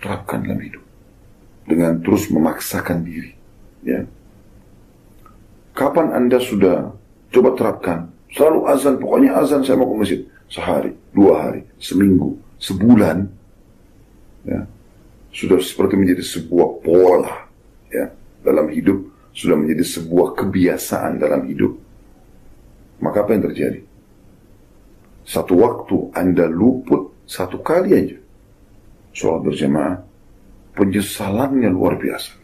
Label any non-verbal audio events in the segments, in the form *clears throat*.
terapkan dalam hidup dengan terus memaksakan diri. Ya. Kapan Anda sudah coba terapkan? Selalu azan, pokoknya azan saya mau ke masjid. Sehari, dua hari, seminggu, sebulan. Ya. Sudah seperti menjadi sebuah pola ya, dalam hidup, sudah menjadi sebuah kebiasaan dalam hidup. Maka apa yang terjadi? Satu waktu Anda luput satu kali aja. Sholat berjamaah, penyesalannya luar biasa.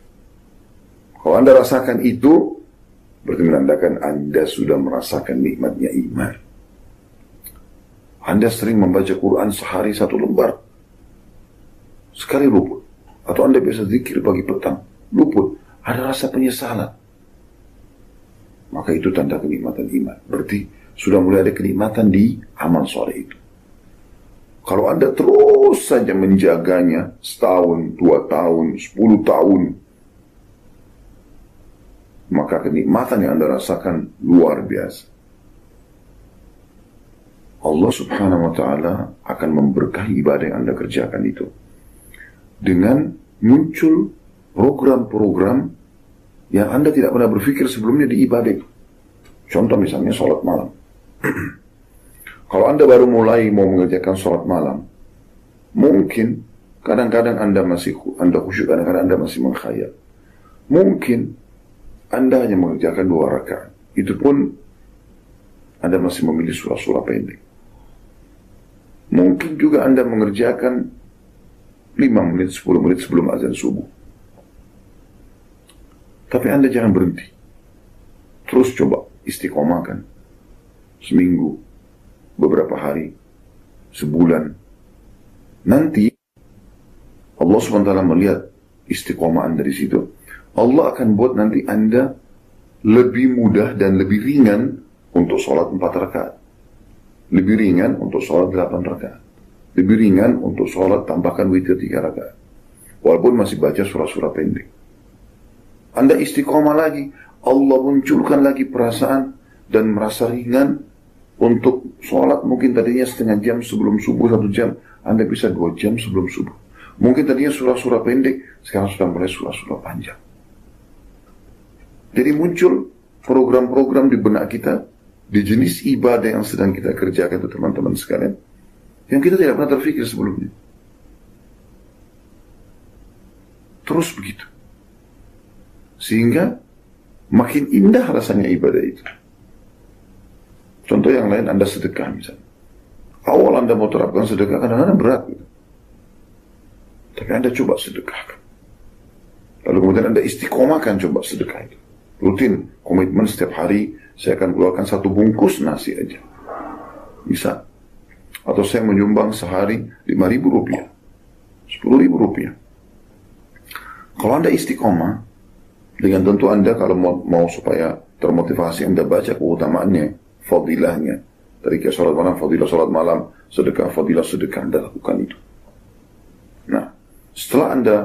Kalau Anda rasakan itu, berarti menandakan Anda sudah merasakan nikmatnya iman. Anda sering membaca Quran sehari satu lembar. Sekali luput. Atau Anda biasa zikir pagi petang. Luput. Ada rasa penyesalan. Maka itu tanda kenikmatan iman. Berarti sudah mulai ada kenikmatan di amal soleh itu. Kalau Anda terus saja menjaganya setahun, dua tahun, sepuluh tahun, maka kenikmatan yang Anda rasakan luar biasa. Allah subhanahu wa ta'ala akan memberkahi ibadah yang Anda kerjakan itu. Dengan muncul program-program yang Anda tidak pernah berpikir sebelumnya di ibadah. Contoh misalnya sholat malam. *clears throat* Kalau Anda baru mulai mau mengerjakan sholat malam, mungkin kadang-kadang Anda masih Anda khusyuk, kadang-kadang Anda masih mengkhayal. Mungkin Anda hanya mengerjakan dua rakaat. Itu pun Anda masih memilih surah-surah pendek. Mungkin juga Anda mengerjakan 5 menit, 10 menit sebelum azan subuh. Tapi Anda jangan berhenti. Terus coba istiqomahkan. Seminggu, beberapa hari, sebulan. Nanti Allah SWT melihat istiqomah Anda di situ. Allah akan buat nanti Anda lebih mudah dan lebih ringan untuk sholat empat rakaat. Lebih ringan untuk sholat delapan rakaat. Lebih ringan untuk sholat tambahkan witir tiga rakaat. Walaupun masih baca surah-surah pendek. Anda istiqomah lagi. Allah munculkan lagi perasaan dan merasa ringan untuk sholat mungkin tadinya setengah jam sebelum subuh satu jam. Anda bisa dua jam sebelum subuh. Mungkin tadinya surah-surah pendek, sekarang sudah mulai surah-surah panjang. Jadi muncul program-program di benak kita di jenis ibadah yang sedang kita kerjakan itu teman-teman sekalian yang kita tidak pernah terfikir sebelumnya. Terus begitu. Sehingga makin indah rasanya ibadah itu. Contoh yang lain Anda sedekah misalnya. Awal Anda mau terapkan sedekah kadang-kadang berat. Gitu. Tapi Anda coba sedekahkan. Lalu kemudian Anda istiqomahkan coba sedekah itu. Rutin, komitmen setiap hari saya akan keluarkan satu bungkus nasi aja. Bisa. Atau saya menyumbang sehari lima ribu rupiah. sepuluh ribu rupiah. Kalau Anda istiqomah, dengan tentu Anda kalau mau, mau supaya termotivasi Anda baca keutamaannya, fadilahnya. Dari sholat malam, fadilah sholat malam, sedekah, fadilah sedekah, Anda lakukan itu. Nah, setelah Anda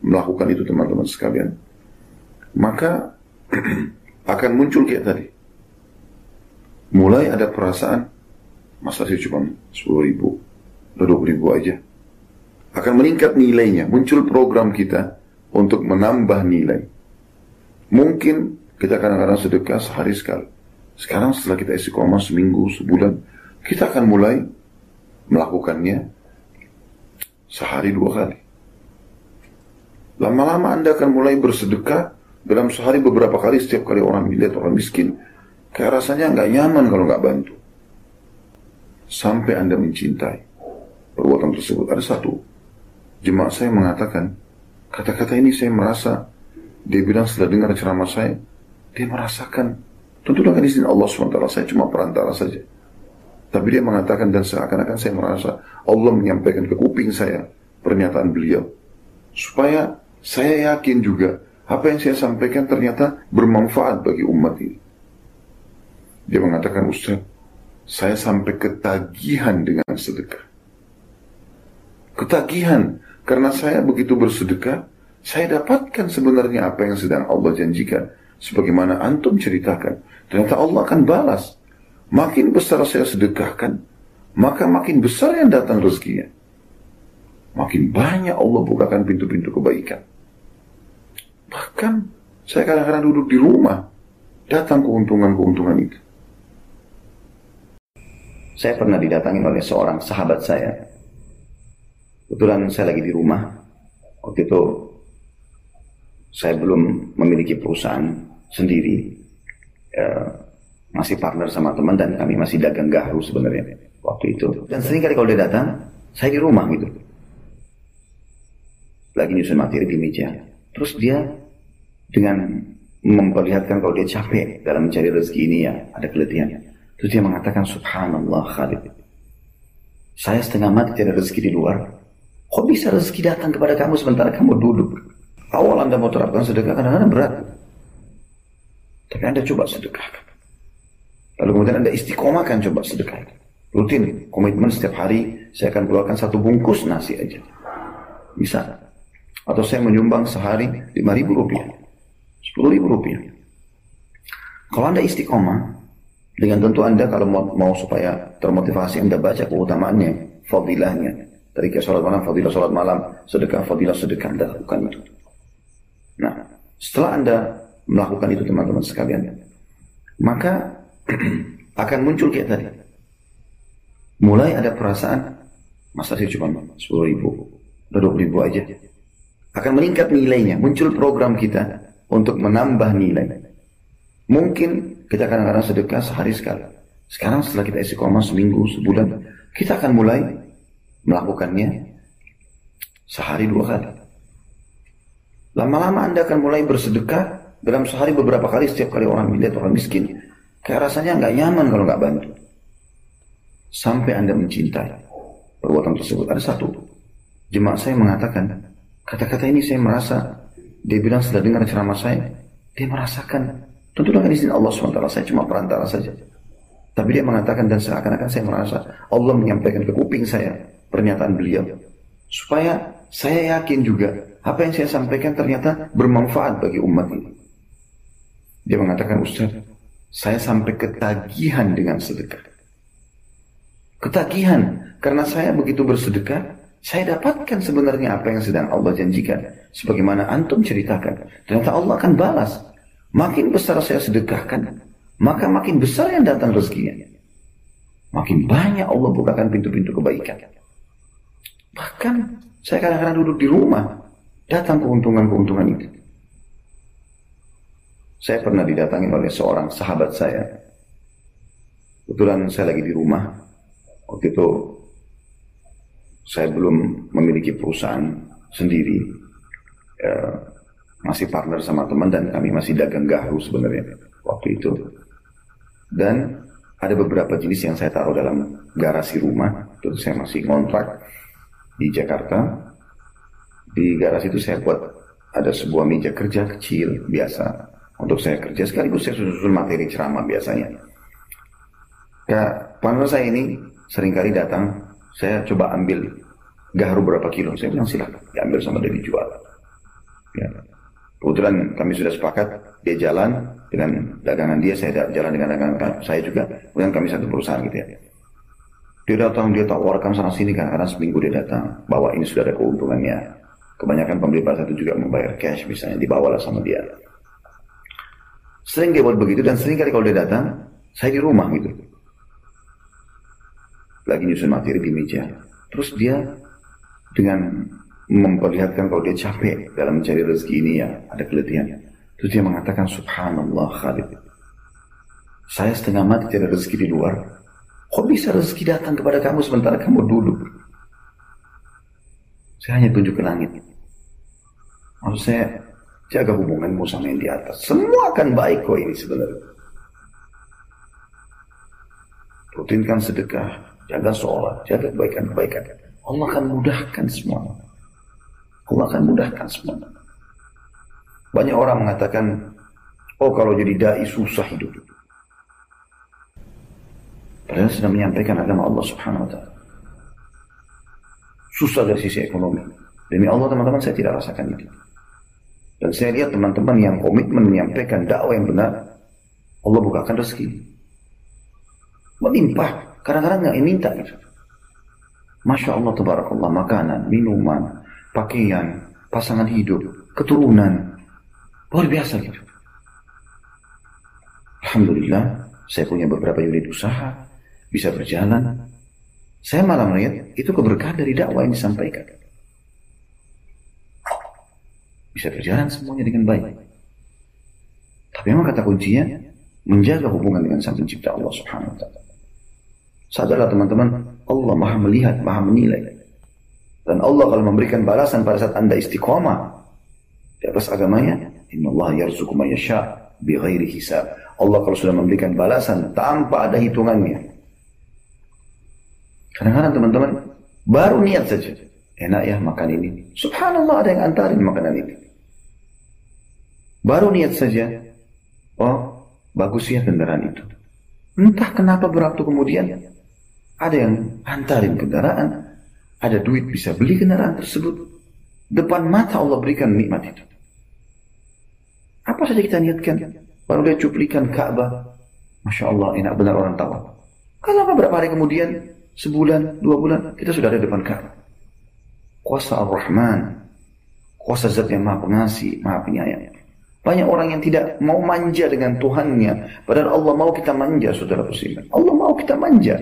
melakukan itu teman-teman sekalian, maka *clears throat* akan muncul kayak tadi. Mulai ada perasaan, masa sih cuma 10 ribu, 20 ribu aja. Akan meningkat nilainya, muncul program kita untuk menambah nilai. Mungkin kita kadang-kadang sedekah sehari sekali. Sekarang setelah kita isi koma seminggu, sebulan, kita akan mulai melakukannya sehari dua kali. Lama-lama Anda akan mulai bersedekah dalam sehari beberapa kali setiap kali orang melihat orang miskin. Kayak rasanya nggak nyaman kalau nggak bantu. Sampai Anda mencintai perbuatan tersebut. Ada satu jemaah saya mengatakan, kata-kata ini saya merasa, dia bilang setelah dengar ceramah saya, dia merasakan Tentu dengan izin Allah SWT, saya cuma perantara saja. Tapi dia mengatakan dan seakan-akan saya merasa Allah menyampaikan ke kuping saya pernyataan beliau. Supaya saya yakin juga apa yang saya sampaikan ternyata bermanfaat bagi umat ini. Dia mengatakan, Ustaz, saya sampai ketagihan dengan sedekah. Ketagihan, karena saya begitu bersedekah, saya dapatkan sebenarnya apa yang sedang Allah janjikan. Sebagaimana antum ceritakan. Ternyata Allah akan balas. Makin besar saya sedekahkan, maka makin besar yang datang rezekinya. makin banyak Allah bukakan pintu-pintu kebaikan. Bahkan saya kadang-kadang duduk di rumah, datang keuntungan-keuntungan itu. Saya pernah didatangi oleh seorang sahabat saya. Kebetulan saya lagi di rumah. Waktu itu saya belum memiliki perusahaan sendiri. Ya, masih partner sama teman dan kami masih dagang garu sebenarnya waktu itu. Dan sering kali kalau dia datang, saya di rumah gitu. Lagi nyusun materi di meja. Terus dia dengan memperlihatkan kalau dia capek dalam mencari rezeki ini ya, ada keletihan. Terus dia mengatakan, Subhanallah Khalid. Saya setengah mati tidak rezeki di luar. Kok bisa rezeki datang kepada kamu sementara kamu duduk? Awal Anda mau terapkan sedekah kadang-kadang berat. Tapi Anda coba sedekah. Lalu kemudian Anda istiqomahkan coba sedekah. Rutin, komitmen setiap hari saya akan keluarkan satu bungkus nasi aja. Bisa. Atau saya menyumbang sehari lima ribu rupiah. sepuluh ribu rupiah. Kalau Anda istiqomah, dengan tentu Anda kalau mau, mau supaya termotivasi Anda baca keutamaannya, fadilahnya. Dari sholat malam, fadilah sholat malam, sedekah, fadilah sedekah, Anda lakukan. Nah, setelah Anda melakukan itu teman-teman sekalian, maka *clears throat* akan muncul kayak tadi. Mulai ada perasaan, masa sih cuma 10 ribu, 20 ribu aja. Akan meningkat nilainya, muncul program kita untuk menambah nilai. Mungkin kita kadang-kadang sedekah sehari sekali. Sekarang setelah kita isi koma seminggu, sebulan, kita akan mulai melakukannya sehari dua kali. Lama-lama Anda akan mulai bersedekah dalam sehari beberapa kali setiap kali orang melihat orang miskin. Kayak rasanya nggak nyaman kalau nggak bantu sampai Anda mencintai perbuatan tersebut. Ada satu jemaah saya mengatakan, kata-kata ini saya merasa, dia bilang setelah dengar ceramah saya, dia merasakan, tentu dengan izin Allah SWT, saya cuma perantara saja. Tapi dia mengatakan dan seakan-akan saya merasa Allah menyampaikan ke kuping saya pernyataan beliau. Supaya saya yakin juga apa yang saya sampaikan ternyata bermanfaat bagi umat ini. Dia mengatakan, Ustaz, saya sampai ketagihan dengan sedekah. Ketagihan. Karena saya begitu bersedekah, saya dapatkan sebenarnya apa yang sedang Allah janjikan. Sebagaimana antum ceritakan. Ternyata Allah akan balas. Makin besar saya sedekahkan, maka makin besar yang datang rezekinya. Makin banyak Allah bukakan pintu-pintu kebaikan. Bahkan saya kadang-kadang duduk di rumah, datang keuntungan-keuntungan itu. Saya pernah didatangi oleh seorang sahabat saya. Kebetulan saya lagi di rumah, Waktu itu saya belum memiliki perusahaan sendiri. Ya, masih partner sama teman dan kami masih dagang garu sebenarnya waktu itu. Dan ada beberapa jenis yang saya taruh dalam garasi rumah. Terus saya masih ngontrak di Jakarta. Di garasi itu saya buat ada sebuah meja kerja kecil biasa untuk saya kerja sekaligus saya susun materi ceramah biasanya. Ya, partner saya ini sering kali datang, saya coba ambil gaharu berapa kilo. Saya bilang silakan, diambil sama dia dijual. Ya. Kebetulan kami sudah sepakat, dia jalan dengan dagangan dia, saya jalan dengan dagangan saya juga. Kemudian kami satu perusahaan gitu ya. Dia datang, dia tawarkan sana sini kan, karena seminggu dia datang, bahwa ini sudah ada keuntungannya. Kebanyakan pembeli pasar itu juga membayar cash misalnya, dibawalah sama dia. Sering dia buat begitu dan sering kali kalau dia datang, saya di rumah gitu lagi nyusun materi di meja. Terus dia dengan memperlihatkan kalau dia capek dalam mencari rezeki ini ya, ada keletihan. Terus dia mengatakan, Subhanallah Khalid. Saya setengah mati tidak rezeki di luar. Kok bisa rezeki datang kepada kamu sementara kamu duduk? Saya hanya tunjuk ke langit. Maksud saya, jaga hubunganmu sama yang di atas. Semua akan baik kok ini sebenarnya. Rutinkan sedekah, jaga sholat, jaga kebaikan-kebaikan. Allah akan mudahkan semua. Allah akan mudahkan semua. Banyak orang mengatakan, oh kalau jadi dai susah hidup. Padahal sedang menyampaikan agama Allah subhanahu wa ta'ala. Susah dari sisi ekonomi. Demi Allah teman-teman saya tidak rasakan itu. Dan saya lihat teman-teman yang komitmen menyampaikan dakwah yang benar, Allah bukakan rezeki. Melimpah Kadang-kadang nggak minta. Masya Allah, tabarakallah, makanan, minuman, pakaian, pasangan hidup, keturunan. Luar biasa gitu. Alhamdulillah, saya punya beberapa unit usaha, bisa berjalan. Saya malah melihat itu keberkahan dari dakwah yang disampaikan. Bisa berjalan semuanya dengan baik. Tapi memang kata kuncinya, menjaga hubungan dengan sang pencipta Allah subhanahu wa ta'ala. Sadarlah teman-teman, Allah maha melihat, maha menilai. Dan Allah kalau memberikan balasan pada saat anda istiqomah di atas agamanya, Inna Allah yarzuku man yasha bi ghairi hisab. Allah kalau sudah memberikan balasan tanpa ada hitungannya. Kadang-kadang teman-teman baru niat saja. Enak ya makan ini. Subhanallah ada yang antarin makanan ini. Baru niat saja. Oh, bagus ya kendaraan itu. Entah kenapa berwaktu kemudian ada yang antarin kendaraan, ada duit bisa beli kendaraan tersebut. Depan mata Allah berikan nikmat itu. Apa saja kita niatkan? Baru dia cuplikan Ka'bah. Masya Allah, enak benar orang tahu. Kalau beberapa hari kemudian, sebulan, dua bulan, kita sudah ada depan Ka'bah. Kuasa Ar-Rahman. Kuasa zat yang maha pengasih, maha penyayang. Banyak orang yang tidak mau manja dengan Tuhannya. Padahal Allah mau kita manja, saudara muslimin. Allah mau kita manja.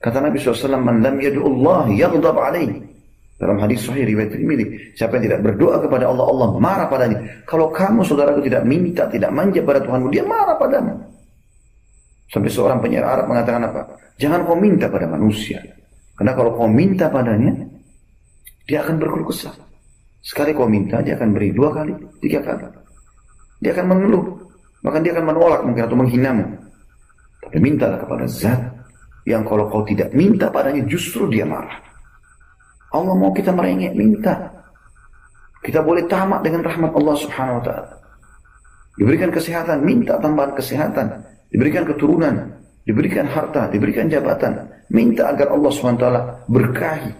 Kata Nabi SAW, Man lam yadu'ullah yaghdab alaih. Dalam hadis sahih riwayat Tirmidzi, siapa yang tidak berdoa kepada Allah, Allah marah padanya. Kalau kamu saudaraku tidak minta, tidak manja pada Tuhanmu, dia marah padamu. Sampai seorang penyair Arab mengatakan apa? Jangan kau minta pada manusia. Karena kalau kau minta padanya, dia akan berkeluh kesah. Sekali kau minta, dia akan beri dua kali, tiga kali. Dia akan mengeluh. Bahkan dia akan menolak mungkin atau menghinamu. Tapi mintalah kepada zat yang kalau kau tidak minta padanya justru dia marah. Allah mau kita merengek, minta. Kita boleh tamak dengan rahmat Allah subhanahu wa ta'ala. Diberikan kesehatan, minta tambahan kesehatan. Diberikan keturunan, diberikan harta, diberikan jabatan. Minta agar Allah ta'ala berkahi.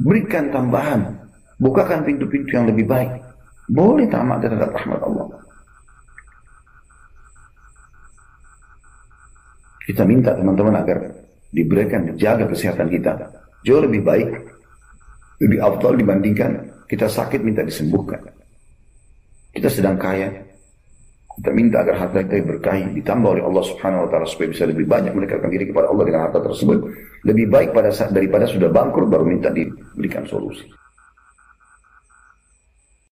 Berikan tambahan. Bukakan pintu-pintu yang lebih baik. Boleh tamak terhadap rahmat Allah. Kita minta teman-teman agar diberikan jaga kesehatan kita jauh lebih baik, lebih afdal dibandingkan kita sakit minta disembuhkan. Kita sedang kaya, kita minta agar harta kita berkahi, ditambah oleh Allah Subhanahu wa taala supaya bisa lebih banyak mendekatkan diri kepada Allah dengan harta tersebut. Lebih baik pada saat daripada sudah bangkrut baru minta diberikan solusi.